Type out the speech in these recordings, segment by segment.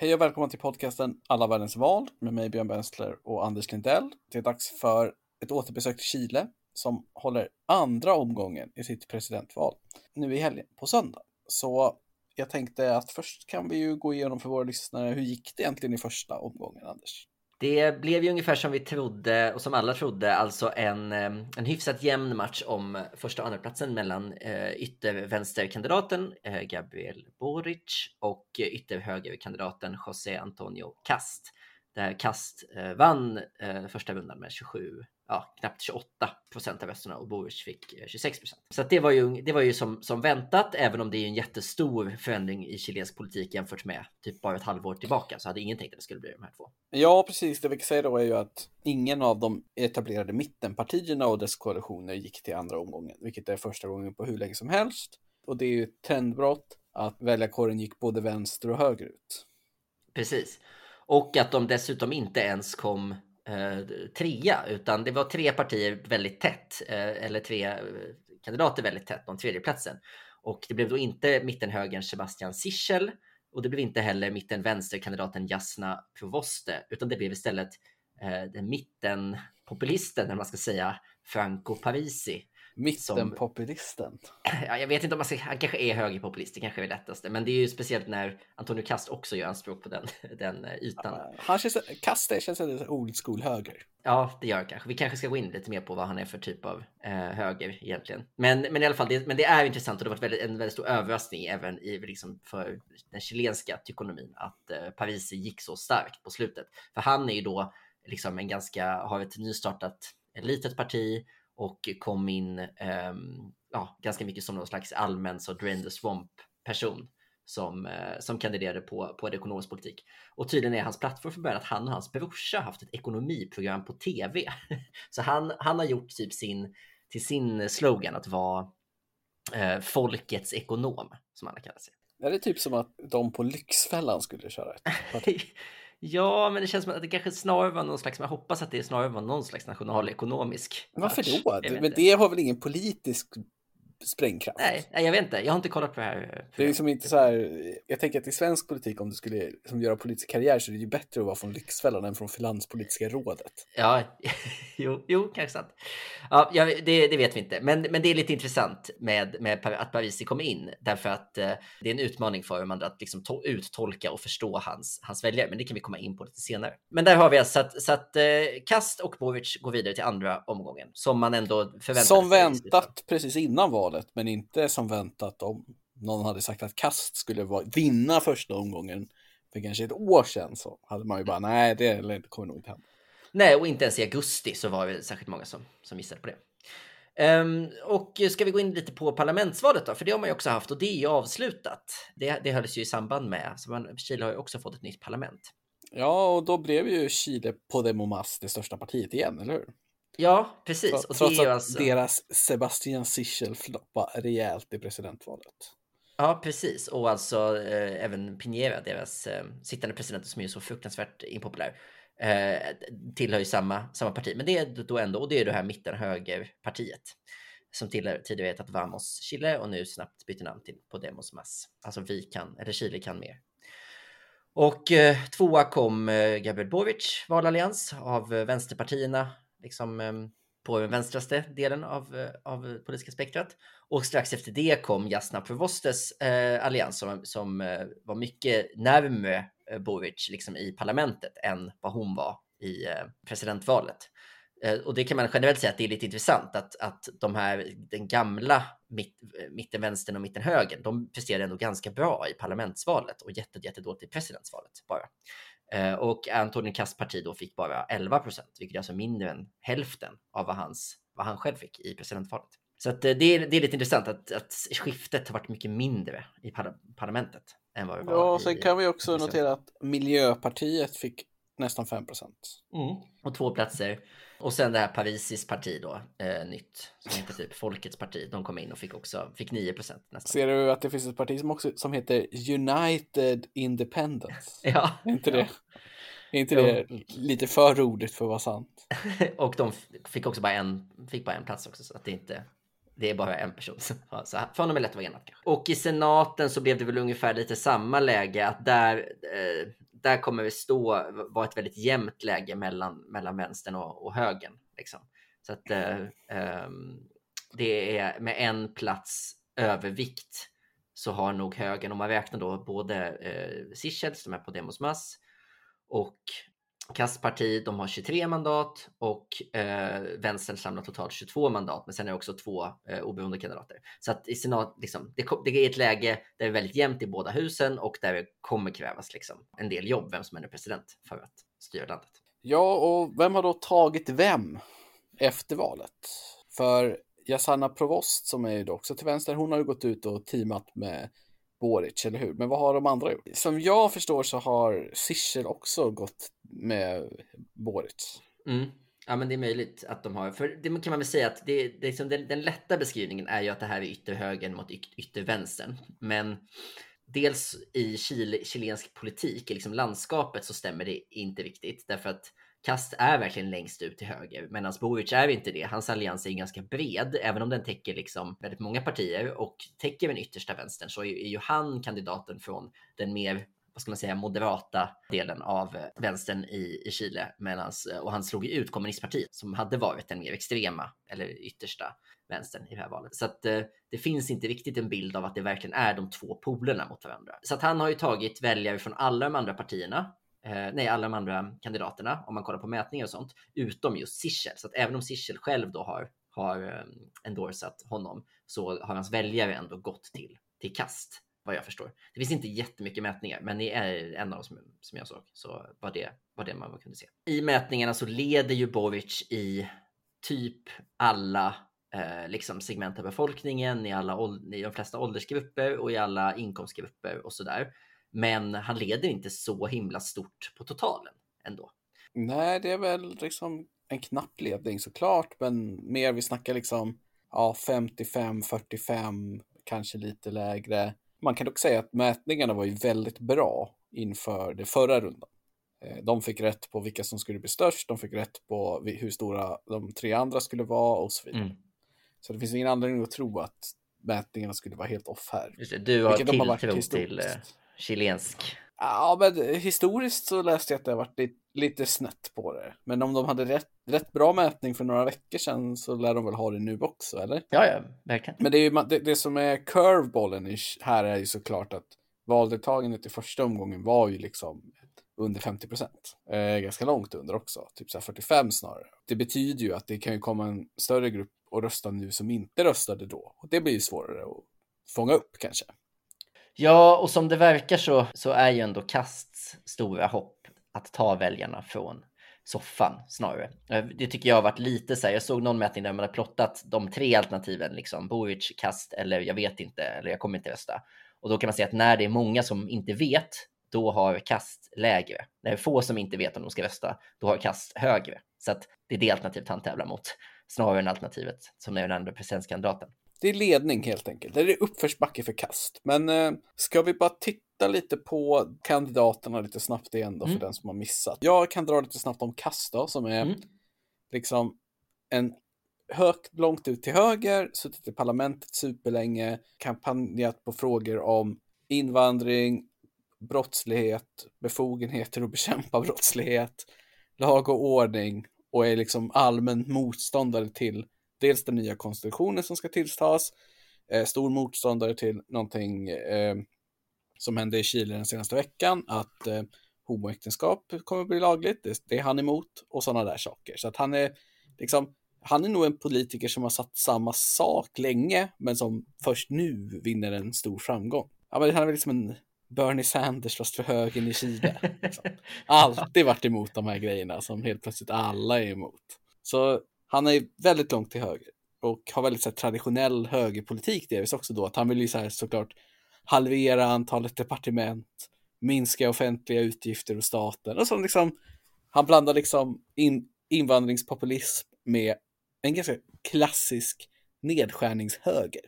Hej och välkomna till podcasten Alla världens val med mig Björn Bensler och Anders Lindell. Det är dags för ett återbesök till Chile som håller andra omgången i sitt presidentval nu i helgen på söndag. Så jag tänkte att först kan vi ju gå igenom för våra lyssnare hur gick det egentligen i första omgången Anders? Det blev ju ungefär som vi trodde och som alla trodde, alltså en, en hyfsat jämn match om första och andra platsen mellan eh, yttervänsterkandidaten eh, Gabriel Boric och ytterhögerkandidaten José Antonio Cast. Där Cast eh, vann eh, första rundan med 27 ja, knappt 28 procent av rösterna och Boris fick 26 eh, procent. Så det var ju, det var ju som, som väntat, även om det är en jättestor förändring i chilensk politik jämfört med typ bara ett halvår tillbaka så hade ingen tänkt att det skulle bli de här två. Ja, precis. Det vi kan säga då är ju att ingen av de etablerade mittenpartierna och dess koalitioner gick till andra omgången, vilket är första gången på hur länge som helst. Och det är ju ett trendbrott att väljarkåren gick både vänster och högerut. Precis. Och att de dessutom inte ens kom eh, trea, utan det var tre partier väldigt tätt, eh, eller tre eh, kandidater väldigt tätt om tredjeplatsen. Och det blev då inte mittenhögern Sebastian Sichel och det blev inte heller mittenvänsterkandidaten Jasna Provoste, utan det blev istället eh, den mittenpopulisten, eller man ska säga, Franco Parisi Mittenpopulisten. Ja, jag vet inte om man ska, han kanske är högerpopulist, det kanske är det lättaste. Men det är ju speciellt när Antonio Kast också gör anspråk på den, den eh, ytan. Han känns, Kast känns lite old school höger. Ja, det gör det kanske. Vi kanske ska gå in lite mer på vad han är för typ av eh, höger egentligen. Men, men i alla fall, det, men det är intressant och det har varit väldigt, en väldigt stor överraskning även i, liksom, för den chilenska tykonomin att eh, Parisi gick så starkt på slutet. För han är ju då liksom en ganska, har ett nystartat litet parti och kom in um, ja, ganska mycket som någon slags allmän så drain the swamp person som, uh, som kandiderade på, på ekonomisk politik. Och tydligen är hans plattform från början att han och hans brorsa haft ett ekonomiprogram på tv. så han, han har gjort typ sin, till sin slogan att vara uh, folkets ekonom, som han kallar sig. Är det typ som att de på Lyxfällan skulle köra ett Ja, men det känns som att det kanske snarare var någon slags, jag hoppas att det snarare var någon slags nationalekonomisk. Varför då? Men det har väl ingen politisk sprängkraft. Nej, jag vet inte. Jag har inte kollat på det här. Det är liksom inte så här. Jag tänker att i svensk politik, om du skulle liksom göra politisk karriär så är det ju bättre att vara från Lyxfällan än från Finanspolitiska rådet. Ja, jo, jo kanske sant. Ja, ja det, det, vet vi inte. Men, men det är lite intressant med, med att Parisi kommer in därför att eh, det är en utmaning för dem att liksom to- uttolka och förstå hans, hans väljare. Men det kan vi komma in på lite senare. Men där har vi alltså att, så att eh, Kast och Boric går vidare till andra omgången som man ändå förväntade sig. Som väntat precis innan valet valet, men inte som väntat om någon hade sagt att Kast skulle vinna första omgången för kanske ett år sedan så hade man ju bara nej, det kommer nog inte hända. Nej, och inte ens i augusti så var det särskilt många som, som gissade på det. Um, och ska vi gå in lite på parlamentsvalet då? För det har man ju också haft och det är ju avslutat. Det, det hölls ju i samband med, så man, Chile har ju också fått ett nytt parlament. Ja, och då blev ju Chile Podemos det största partiet igen, eller hur? Ja, precis. Och Trots det är att alltså... deras Sebastian Sichel floppade rejält i presidentvalet. Ja, precis. Och alltså eh, även Piñera, deras eh, sittande president som är så fruktansvärt impopulär, eh, tillhör ju samma, samma parti. Men det är då ändå, och det är det här mitten-högerpartiet som tidigare hetat Vamos Chile och nu snabbt byter namn till Podemos Mas. Alltså vi kan, eller Chile kan mer. Och eh, tvåa kom eh, Gabriel Boric, valallians av eh, vänsterpartierna liksom ehm, på den vänstraste delen av, eh, av politiska spektrat. Och strax efter det kom Jasna Provostes eh, allians som, som eh, var mycket närmare eh, Boric liksom i parlamentet än vad hon var i eh, presidentvalet. Eh, och det kan man generellt säga att det är lite intressant att, att de här, den gamla mitt, eh, mitten vänstern och mitten högern, de presterade ändå ganska bra i parlamentsvalet och jätte, jättedåligt i presidentsvalet bara. Eh, och Antonin Kasts parti då fick bara 11 procent, vilket är alltså mindre än hälften av vad, hans, vad han själv fick i presidentvalet. Så eh, det, är, det är lite intressant att, att skiftet har varit mycket mindre i par parlamentet än vad det var. Ja, sen kan vi också notera att Miljöpartiet fick nästan 5 procent. Mm. Och två platser och sen det här Parisis parti då, eh, nytt, som heter typ Folkets parti. De kom in och fick också, fick 9 procent nästan. Ser du att det finns ett parti som också, som heter United Independence? ja. Är inte det? Är inte det lite för roligt för att vara sant? och de fick också bara en, fick bara en plats också, så att det inte det är bara en person. Så för honom är det lätt att vara enad. Och i senaten så blev det väl ungefär lite samma läge att där, eh, där kommer vi stå, vara ett väldigt jämnt läge mellan, mellan vänstern och, och högern. Liksom. Så att eh, eh, det är med en plats övervikt så har nog högern, om man räknar då både eh, Sichel som är på Demos Mass och Kastparti, de har 23 mandat och eh, vänstern samlar totalt 22 mandat, men sen är det också två eh, oberoende kandidater. Så att i senat, liksom, det, det, är ett läge där det är väldigt jämnt i båda husen och där det kommer krävas liksom, en del jobb, vem som är president för att styra landet. Ja, och vem har då tagit vem efter valet? För Jasana Provost som är ju också till vänster, hon har ju gått ut och teamat med Boric, eller hur? Men vad har de andra gjort? Som jag förstår så har Sichel också gått med Boric. Mm. Ja, men det är möjligt att de har. För det kan man väl säga att det, det liksom den, den lätta beskrivningen är ju att det här är ytterhögern mot yttervänstern. Men dels i Chile, chilensk politik, liksom landskapet, så stämmer det inte riktigt. Därför att Kast är verkligen längst ut till höger, medan Boric är inte det. Hans allians är ganska bred, även om den täcker liksom väldigt många partier och täcker den yttersta vänstern så är ju han kandidaten från den mer vad ska man säga, moderata delen av eh, vänstern i, i Chile. Medans, eh, och han slog ut kommunistpartiet som hade varit den mer extrema eller yttersta vänstern i det här valet. Så att eh, det finns inte riktigt en bild av att det verkligen är de två polerna mot varandra. Så att han har ju tagit väljare från alla de andra partierna eh, nej, alla de andra kandidaterna om man kollar på mätningar och sånt, utom just Sichel. Så att även om Sichel själv då har, har eh, endorsat honom så har hans väljare ändå gått till, till kast vad jag förstår. Det finns inte jättemycket mätningar, men det är en av dem som, som jag såg så var det var det man kunde se. I mätningarna så leder ju Boric i typ alla eh, liksom segment av befolkningen, i, alla, i de flesta åldersgrupper och i alla inkomstgrupper och så där. Men han leder inte så himla stort på totalen ändå. Nej, det är väl liksom en knapp ledning såklart, men mer vi snackar liksom ja, 55, 45, kanske lite lägre. Man kan dock säga att mätningarna var ju väldigt bra inför det förra rundan. Eh, de fick rätt på vilka som skulle bli störst, de fick rätt på hur stora de tre andra skulle vara och så vidare. Mm. Så det finns ingen anledning att tro att mätningarna skulle vara helt off här. Just det, du har tilltro till chilensk. Ja, men historiskt så läste jag att det har varit lite, lite snett på det. Men om de hade rätt, rätt bra mätning för några veckor sedan så lär de väl ha det nu också, eller? Ja, ja, verkligen. Men det, är ju, det, det som är curvebollen här är ju såklart att valdeltagandet i första omgången var ju liksom under 50 procent. Eh, ganska långt under också, typ så 45 snarare. Det betyder ju att det kan ju komma en större grupp och rösta nu som inte röstade då. Och det blir ju svårare att fånga upp kanske. Ja, och som det verkar så, så är ju ändå Kasts stora hopp att ta väljarna från soffan snarare. Eh, det tycker jag har varit lite så här. Jag såg någon mätning där man har plottat de tre alternativen, liksom Boric, Kast eller jag vet inte, eller jag kommer inte rösta. Och då kan man säga att när det är många som inte vet, då har Kast lägre. När det är få som inte vet om de ska rösta, då har Kast högre. Så att det är det alternativet han tävlar mot, snarare än alternativet som är den andra presidentskandidaten. Det är ledning helt enkelt. Det är uppförsbacke för kast. Men eh, ska vi bara titta lite på kandidaterna lite snabbt igen då mm. för den som har missat. Jag kan dra lite snabbt om kast då, som är mm. liksom en högt, långt ut till höger, suttit i parlamentet superlänge, kampanjat på frågor om invandring, brottslighet, befogenheter att bekämpa brottslighet, lag och ordning och är liksom allmän motståndare till dels den nya konstitutionen som ska tillstas, eh, stor motståndare till någonting eh, som hände i Chile den senaste veckan, att eh, homoäktenskap kommer att bli lagligt, det, det är han emot och sådana där saker. Så att han är liksom, han är nog en politiker som har satt samma sak länge, men som först nu vinner en stor framgång. Ja, men han är väl liksom en Bernie Sanders fast för högern i Chile. Liksom. Alltid varit emot de här grejerna som helt plötsligt alla är emot. Så han är väldigt långt till höger och har väldigt så här, traditionell högerpolitik delvis också då, att han vill ju så här, såklart halvera antalet departement, minska offentliga utgifter och staten och så liksom, han blandar liksom in, invandringspopulism med en ganska klassisk nedskärningshöger.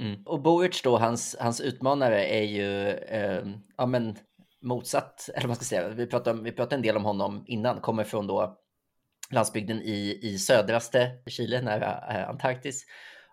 Mm. Och Boerts då, hans, hans utmanare är ju, eh, ja men motsatt, eller vad man ska säga, vi pratade, vi pratade en del om honom innan, kommer från då landsbygden i, i södraste Chile, nära eh, Antarktis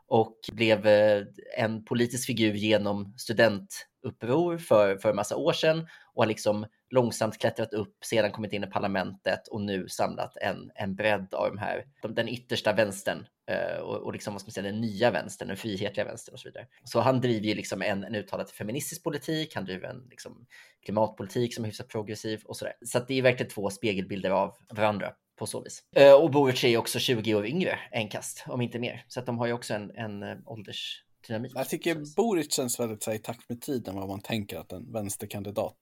och blev eh, en politisk figur genom studentuppror för, för en massa år sedan och har liksom långsamt klättrat upp, sedan kommit in i parlamentet och nu samlat en, en bredd av de här, de, den yttersta vänstern eh, och, och liksom, vad ska man säga, den nya vänstern, den frihetliga vänstern och så vidare. Så han driver ju liksom en, en uttalat feministisk politik, han driver en liksom, klimatpolitik som är hyfsat progressiv och sådär. Så att det är verkligen två spegelbilder av varandra på så vis. Eh, och Boric är också 20 år yngre än Kast, om inte mer. Så att de har ju också en, en eh, åldersdynamik. Jag tycker Boric känns väldigt så, i takt med tiden vad man tänker att en vänsterkandidat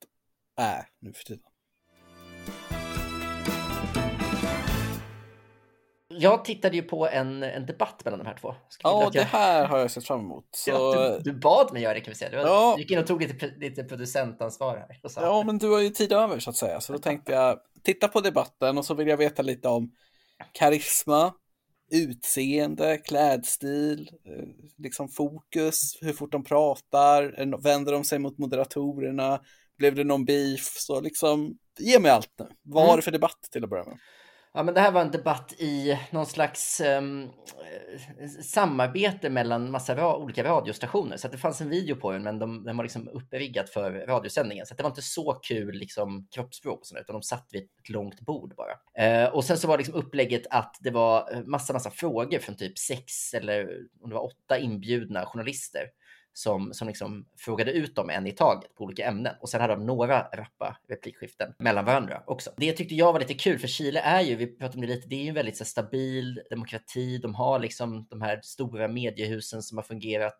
är nu för tiden. Jag tittade ju på en, en debatt mellan de här två. Ja, det här har jag sett fram emot. Så... Ja, du, du, bad mig göra det kan vi säga. Du ja. gick in och tog lite, lite producentansvar här. Ja, men du har ju tid över så att säga. Så då tänkte jag titta på debatten och så vill jag veta lite om karisma, utseende, klädstil, eh, liksom fokus, hur fort de pratar, vänder de sig mot moderatorerna, blev det någon beef, så liksom ge mig allt nu. Vad mm. var det för debatt till att börja med? Ja, men det här var en debatt i någon slags um, samarbete mellan massa ra olika radiostationer. Så att det fanns en video på den, men de, den var liksom uppriggat för radiosändningen. Så att det var inte så kul liksom, kroppsspråk och sådär, utan de satt vid ett långt bord bara. Uh, och sen så var liksom upplägget att det var massa, massa frågor från typ sex eller om det var åtta inbjudna journalister som, som liksom frågade ut dem en i taget på olika ämnen. Och sen hade de några rappa replikskiften mellan varandra också. Det tyckte jag var lite kul, för Chile är ju, vi pratade om det lite, det är ju en väldigt så, stabil demokrati. De har liksom de här stora mediehusen som har fungerat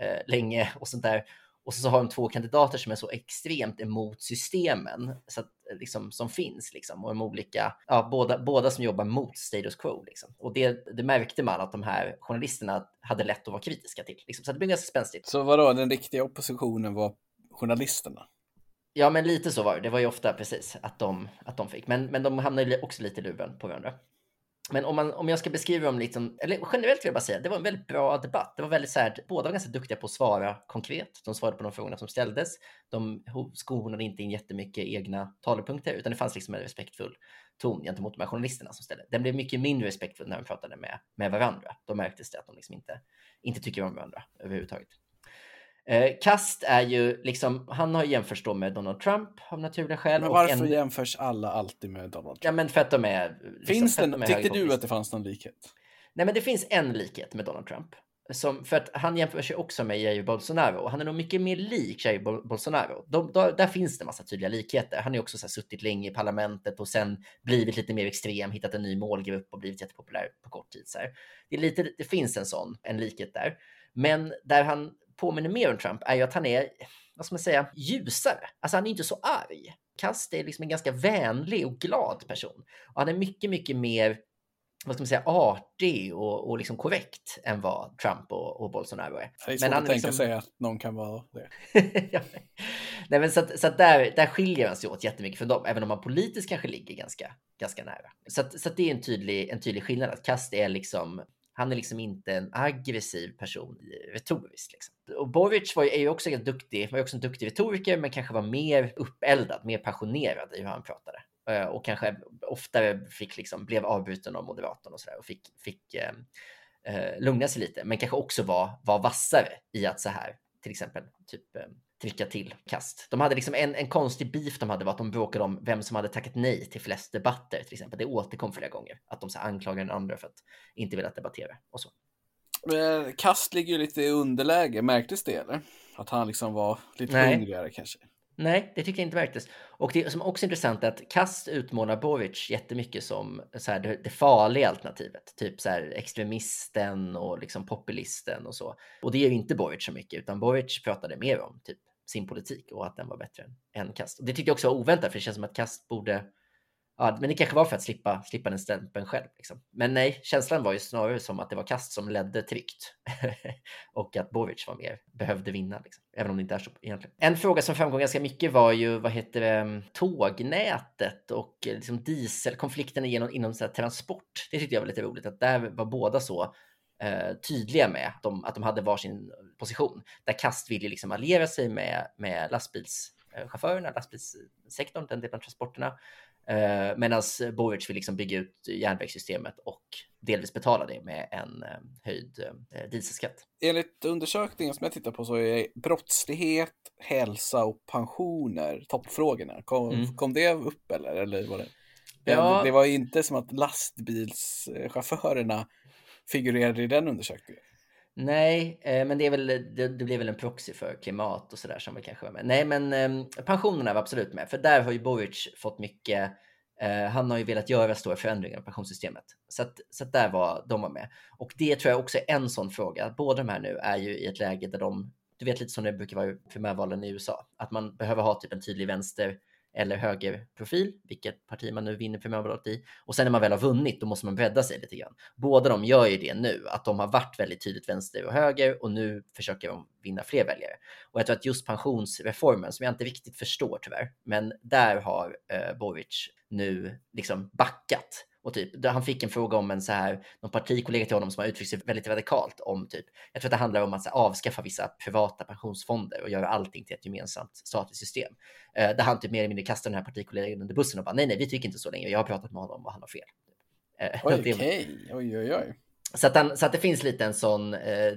eh, länge och sånt där. Och så har de två kandidater som är så extremt emot systemen så att, liksom, som finns. Liksom, och de olika, ja, båda, båda som jobbar mot status quo. Liksom. Och det, det märkte man att de här journalisterna hade lätt att vara kritiska till. Liksom. Så det blev ganska spänstigt. Så vadå, den riktiga oppositionen var journalisterna? Ja, men lite så var det. Det var ju ofta precis att de, att de fick. Men, men de hamnade också lite i luven på varandra. Men om, man, om jag ska beskriva dem, liksom, eller generellt vill jag bara säga, det var en väldigt bra debatt. Det var väldigt så här, båda var ganska duktiga på att svara konkret. De svarade på de frågorna som ställdes. De skonade inte in jättemycket egna talepunkter, utan det fanns liksom en respektfull ton gentemot de här journalisterna som ställde. Den blev mycket mindre respektfull när de pratade med, med varandra. Då märktes det att de liksom inte, inte tycker om varandra överhuvudtaget. Eh, Kast är ju liksom, han har jämförts då med Donald Trump av naturliga skäl. Men varför en... jämförs alla alltid med Donald Trump? Ja, men för att de är... Liksom, finns det, de tyckte du att det fanns någon likhet? Nej, men det finns en likhet med Donald Trump. Som, för att han jämför sig också med Jair Bolsonaro. Han är nog mycket mer lik Jair Bolsonaro. De, då, där finns det massa tydliga likheter. Han har också så här, suttit länge i parlamentet och sen blivit lite mer extrem, hittat en ny målgrupp och blivit jättepopulär på kort tid. Så här. Det, är lite, det finns en sån, en likhet där. Men där han påminner mer om Trump är ju att han är, vad ska man säga, ljusare. Alltså han är inte så arg. Kast är liksom en ganska vänlig och glad person. Och han är mycket, mycket mer vad ska man säga, artig och, och liksom korrekt än vad Trump och, och Bolsonaro är. Det är men att tänka liksom... sig att någon kan vara det. ja. Nej, men så att, så att där, där skiljer han sig åt jättemycket från dem, även om man politiskt kanske ligger ganska, ganska nära. Så, att, så att det är en tydlig, en tydlig skillnad, att Kast är liksom han är liksom inte en aggressiv person retoriskt. Liksom. Och Boric var ju, är ju också ganska duktig, var ju också en duktig retoriker, men kanske var mer uppeldad, mer passionerad i hur han pratade. Eh, och kanske oftare fick liksom, blev avbruten av moderatorn och sådär och fick, fick ehm, eh, lugna sig lite, men kanske också var, var vassare i att så här, till exempel, typ ehm, trycka till kast. De hade liksom en, en konstig beef de hade var att de bråkade om vem som hade tackat nej till flest debatter till exempel. Det återkom flera gånger att de så anklagar den andra för att inte vilja debattera och så. Men Kast ligger ju lite i underläge, märktes det eller? Att han liksom var lite Nej. hungrigare kanske? Nej, det tycker jag inte märktes. Och det som också är intressant är att Kast utmålar Boric jättemycket som så här, det, det farliga alternativet. Typ så här, extremisten och liksom populisten och så. Och det gör inte Boric så mycket, utan Boric pratade mer om typ sin politik och att den var bättre än Kast. Och det tyckte jag också var oväntat, för det känns som att Kast borde Ja, men det kanske var för att slippa, slippa den stämpeln själv. Liksom. Men nej, känslan var ju snarare som att det var Kast som ledde tryggt och att Boric var mer, behövde vinna, liksom. även om det inte är så egentligen. En fråga som framgår ganska mycket var ju, vad heter det, mm, tågnätet och eh, liksom dieselkonflikten inom, inom så transport. Det tyckte jag var lite roligt, att där var båda så eh, tydliga med att de, att de hade varsin position. Där Kast ville liksom alliera sig med, med lastbilschaufförerna, lastbilssektorn, den delen av transporterna Eh, Medan Boric vill liksom bygga ut järnvägssystemet och delvis betala det med en eh, höjd eh, dieselskatt. Enligt undersökningen som jag tittar på så är brottslighet, hälsa och pensioner toppfrågorna. Kom, mm. kom det upp eller? eller var det? Ja. Det var inte som att lastbilschaufförerna figurerade i den undersökningen. Nej, eh, men det, är väl, det, det blir väl en proxy för klimat och sådär som vi kanske var med. Nej, men eh, pensionerna var absolut med, för där har ju Boric fått mycket. Eh, han har ju velat göra stora förändringar i pensionssystemet så att, så att där var de var med. Och det tror jag också är en sån fråga. Båda de här nu är ju i ett läge där de, du vet lite som det brukar vara i primärvalen i USA, att man behöver ha typ en tydlig vänster eller högerprofil, vilket parti man nu vinner primärvalet i. Och sen när man väl har vunnit, då måste man bredda sig lite grann. Båda de gör ju det nu, att de har varit väldigt tydligt vänster och höger och nu försöker de vinna fler väljare. Och jag tror att just pensionsreformen, som jag inte riktigt förstår tyvärr, men där har eh, Boric nu liksom backat och typ, han fick en fråga om en så här, någon partikollega till honom som har uttryckt sig väldigt radikalt om typ, jag tror att det handlar om att här, avskaffa vissa privata pensionsfonder och göra allting till ett gemensamt statligt system. Eh, där han typ mer eller mindre kastar den här partikollegan under bussen och bara nej, nej, vi tycker inte så länge. Jag har pratat med honom och han har fel. Eh, oj, okej, okay. oj, oj, oj. Så att, han, så att det finns lite en sån, eh,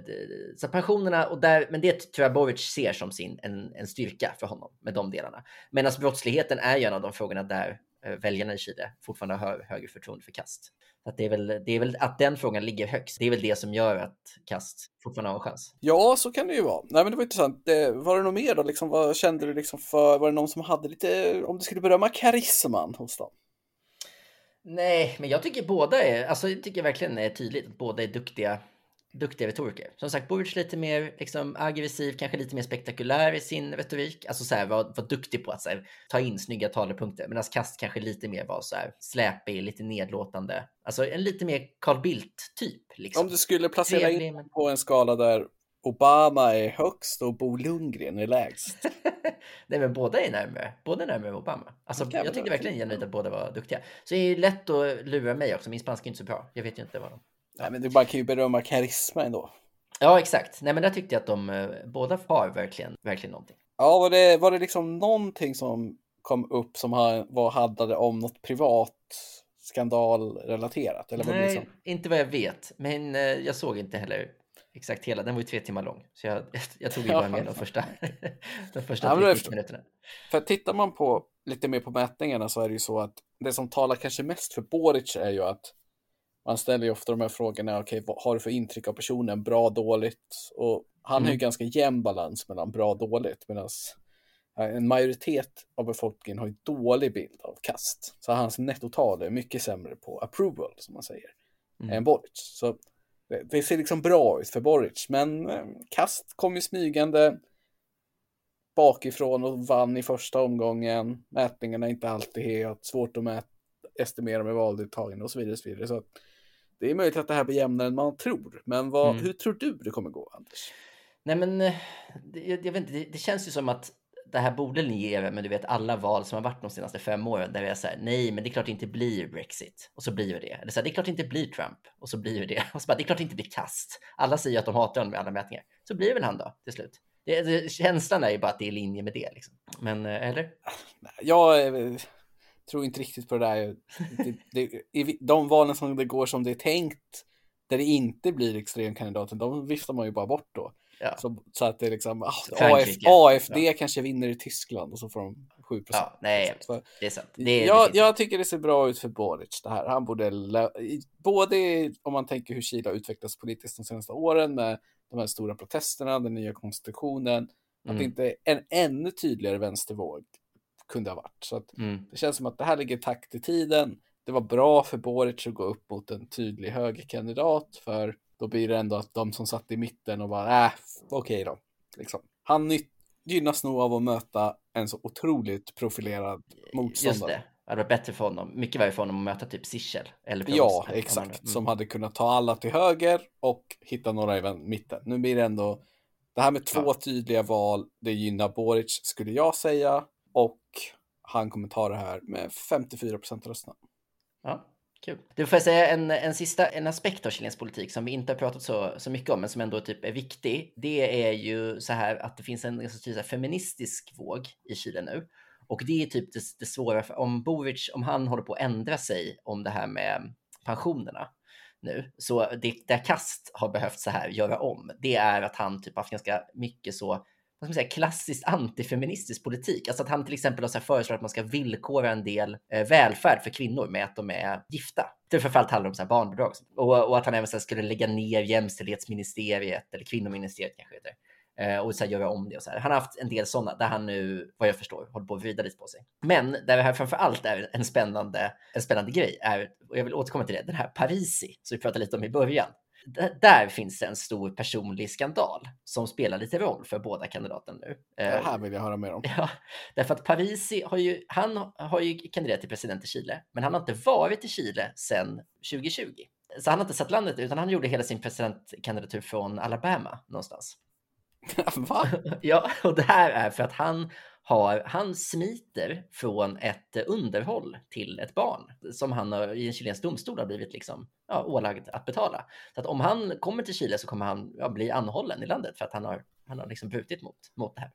så pensionerna och där, men det tror jag Boric ser som sin, en, en styrka för honom med de delarna. Medan brottsligheten är ju en av de frågorna där väljarna i Chile fortfarande har högre förtroende för kast. Att det, är väl, det är väl att den frågan ligger högst. Det är väl det som gör att kast fortfarande har en chans. Ja, så kan det ju vara. Nej, men det var intressant. Var det något mer då? Liksom, vad kände du liksom för? Var det någon som hade lite, om du skulle berömma karisman hos dem? Nej, men jag tycker båda är, alltså jag tycker verkligen är tydligt att båda är duktiga duktiga retoriker. Som sagt, Boric lite mer liksom, aggressiv, kanske lite mer spektakulär i sin retorik. Alltså så här, var, var duktig på att här, ta in snygga talepunkter. Medan Kast kanske lite mer var så här, släpig, lite nedlåtande. Alltså en lite mer Carl Bildt-typ. Liksom. Om du skulle placera Trevlig, in men... på en skala där Obama är högst och Bo Lundgren är lägst. Nej, men båda är närmare. Båda är närmare Obama. Alltså, jag tyckte verkligen genuint att båda var duktiga. Så det är lätt att lura mig också. Min spanska är inte så bra. Jag vet ju inte vad de... Nej, men du bara kan ju berömma karisma ändå. Ja, exakt. Nej, men där tyckte jag att de eh, båda har verkligen, verkligen någonting. Ja, var det, var det liksom någonting som kom upp som var, handlade om något privat skandalrelaterat? Eller Nej, liksom... inte vad jag vet. Men eh, jag såg inte heller exakt hela. Den var ju tre timmar lång. Så jag, jag tog ju bara med de första, de första ja, minuterna. För tittar man på lite mer på mätningarna så är det ju så att det som talar kanske mest för Boric är ju att man ställer ju ofta de här frågorna, okej, okay, vad har du för intryck av personen, bra, dåligt? Och han mm. har ju mm. ganska jämn balans mellan bra och dåligt, medan en majoritet av befolkningen har ju dålig bild av kast. Så hans nettotal är mycket sämre på approval, som man säger, mm. än Boric. Så det, det, ser liksom bra ut för Boric, men eh, kast kom ju smygande bakifrån och vann i första omgången. Mätningarna är inte alltid helt svårt att mäta, estimera med valdeltagande och så vidare. Och så vidare. Så det är möjligt att det här blir jämnare än man tror, men vad, mm. hur tror du det kommer gå, Anders? Nej, men eh, jag, jag vet inte, det, det, känns ju som att det här borde liera men du vet alla val som har varit de senaste fem åren där vi är så här, nej, men det är klart det inte blir Brexit och så blir det. Eller så här, det är klart det inte blir Trump och så blir det. Och så bara, det är klart det inte blir kast. Alla säger att de hatar honom med alla mätningar. Så blir väl han då till slut. Det, det, känslan är ju bara att det är i linje med det. Liksom. Men, eh, eller? Jag tror inte riktigt på det där. Det, det, I de valen som det går som det är tänkt, där det inte blir extremkandidaten, de viftar man ju bara bort då. Ja. Så, så, att det är liksom, ah, AF, AFD ja. kanske vinner i Tyskland och så får de 7 procent. Ja, nej, så, det är sant. Det är, jag, jag tycker det ser bra ut för Boric det här. Han borde, både om man tänker hur har utvecklats politiskt de senaste åren med de här stora protesterna, den nya konstitutionen, mm. att det inte är en ännu tydligare vänstervåg kunde ha varit. Så mm. det känns som att det här ligger takt i tiden. Det var bra för Boric att gå upp mot en tydlig högerkandidat för då blir det ändå att de som satt i mitten och bara, äh, okej okay då. Liksom. Han gynnas nog av att möta en så otroligt profilerad motståndare. Just det. Det varit bättre för honom, mycket värre för honom att möta typ Sichel. Eller ja, exakt. Mm. Som hade kunnat ta alla till höger och hitta några i mitten. Nu blir det ändå, det här med två ja. tydliga val, det gynnar Boric skulle jag säga. Och han kommer ta det här med 54 procent av rösterna. Ja, kul. Du får jag säga en, en sista en aspekt av chilensk politik som vi inte har pratat så, så mycket om, men som ändå typ är viktig. Det är ju så här att det finns en så feministisk våg i Chile nu. Och det är typ det, det svåra, för om Boric, om han håller på att ändra sig om det här med pensionerna nu, så det där Kast har behövt så här göra om, det är att han typ haft ganska mycket så vad ska man säga, klassiskt antifeministisk politik. Alltså att han till exempel har föreslagit att man ska villkora en del eh, välfärd för kvinnor med att de är gifta. Det framförallt handlar om så här barnbidrag och, och att han även så skulle lägga ner jämställdhetsministeriet eller kvinnoministeriet kanske heter eh, och så här, göra om det och så här. Han har haft en del sådana där han nu, vad jag förstår, håller på att vrida lite på sig. Men där det här framför allt är en spännande, en spännande grej är, och jag vill återkomma till det, den här Parisi som vi pratade lite om i början där finns det en stor personlig skandal som spelar lite roll för båda kandidaterna nu. Det här vill jag höra mer om. Ja, därför att Parisi har ju, han har ju kandiderat till president i Chile, men han har inte varit i Chile sedan 2020. Så han har inte sett landet utan han gjorde hela sin presidentkandidatur från Alabama någonstans. Va? Ja, och det här är för att han har, han smiter från ett underhåll till ett barn som han har, i en chilensk domstol har blivit liksom, ja, ålagd att betala. Så att om han kommer till Chile så kommer han ja, bli anhållen i landet för att han har, han har liksom brutit mot, mot det här.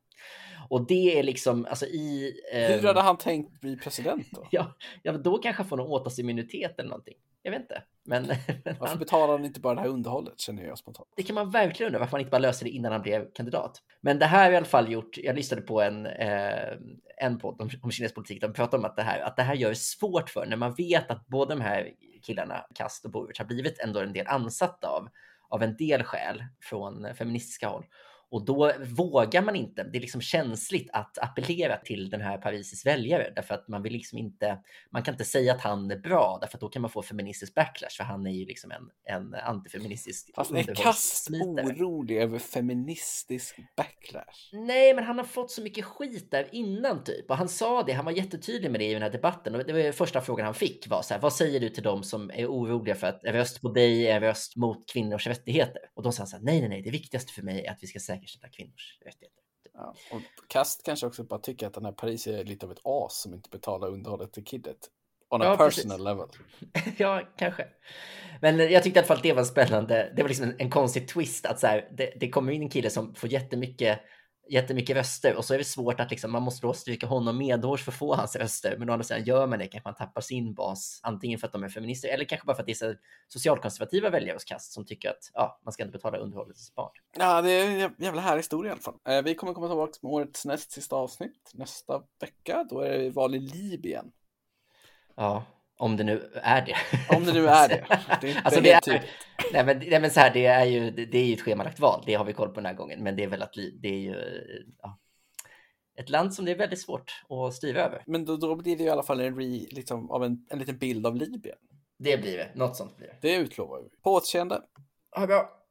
Och det är liksom, alltså i... Eh, Hur hade han tänkt bli president då? ja, ja, då kanske han får någon åtalsimmunitet eller någonting. Jag vet inte. Men, men Varför betalar han inte bara det här underhållet känner jag spontant. Det kan man verkligen undra varför man inte bara löser det innan han blev kandidat. Men det här har i alla fall gjort, jag lyssnade på en, eh, en podd om, om kinesisk politik, de pratade om att det, här, att det här gör det svårt för när man vet att båda de här killarna, Kast och Boric, har blivit ändå en del ansatta av, av en del skäl från feministiska håll. Och då vågar man inte. Det är liksom känsligt att appellera till den här Parisis väljare därför att man vill liksom inte. Man kan inte säga att han är bra därför att då kan man få feministisk backlash för han är ju liksom en, en antifeministisk. Fast är Kast orolig över feministisk backlash? Nej, men han har fått så mycket skit där innan typ och han sa det. Han var jättetydlig med det i den här debatten och det var första frågan han fick var så här. Vad säger du till dem som är oroliga för att röst på dig är röst mot kvinnors rättigheter? Och då sa han så här. Nej, nej, nej. Det viktigaste för mig är att vi ska säkra säkerställa kvinnors rättigheter. Ja, och Kast kanske också bara tycker att den här Paris är lite av ett as som inte betalar underhållet till Kiddet. On a ja, personal precis. level. ja, kanske. Men jag tyckte i alla fall att det var spännande. Det var liksom en, en konstig twist att så här, det, det kommer in en kille som får jättemycket jättemycket röster och så är det svårt att liksom, man måste då stryka honom medhårs för att få hans röster. Men å andra sidan gör man det kanske man tappar sin bas, antingen för att de är feminister eller kanske bara för att det är socialkonservativa väljare hos kast som tycker att ja, man ska inte betala underhållet till sitt barn. Ja, det är en jävla härlig historia i alla fall. Eh, vi kommer komma tillbaka med årets näst sista avsnitt nästa vecka. Då är det val i Libyen. Ja, om det nu är det. Om det nu är det. Det är, alltså det är, nej men, nej men så här, det är ju det är ju ett schemalagt val. Det har vi koll på den här gången. Men det är väl att det är ju ja, ett land som det är väldigt svårt att styra över. Men då, då blir det i alla fall en, re, liksom, av en, en liten bild av Libyen. Det blir det. Något sånt blir det. Det utlovar vi. På återseende. Ha det bra.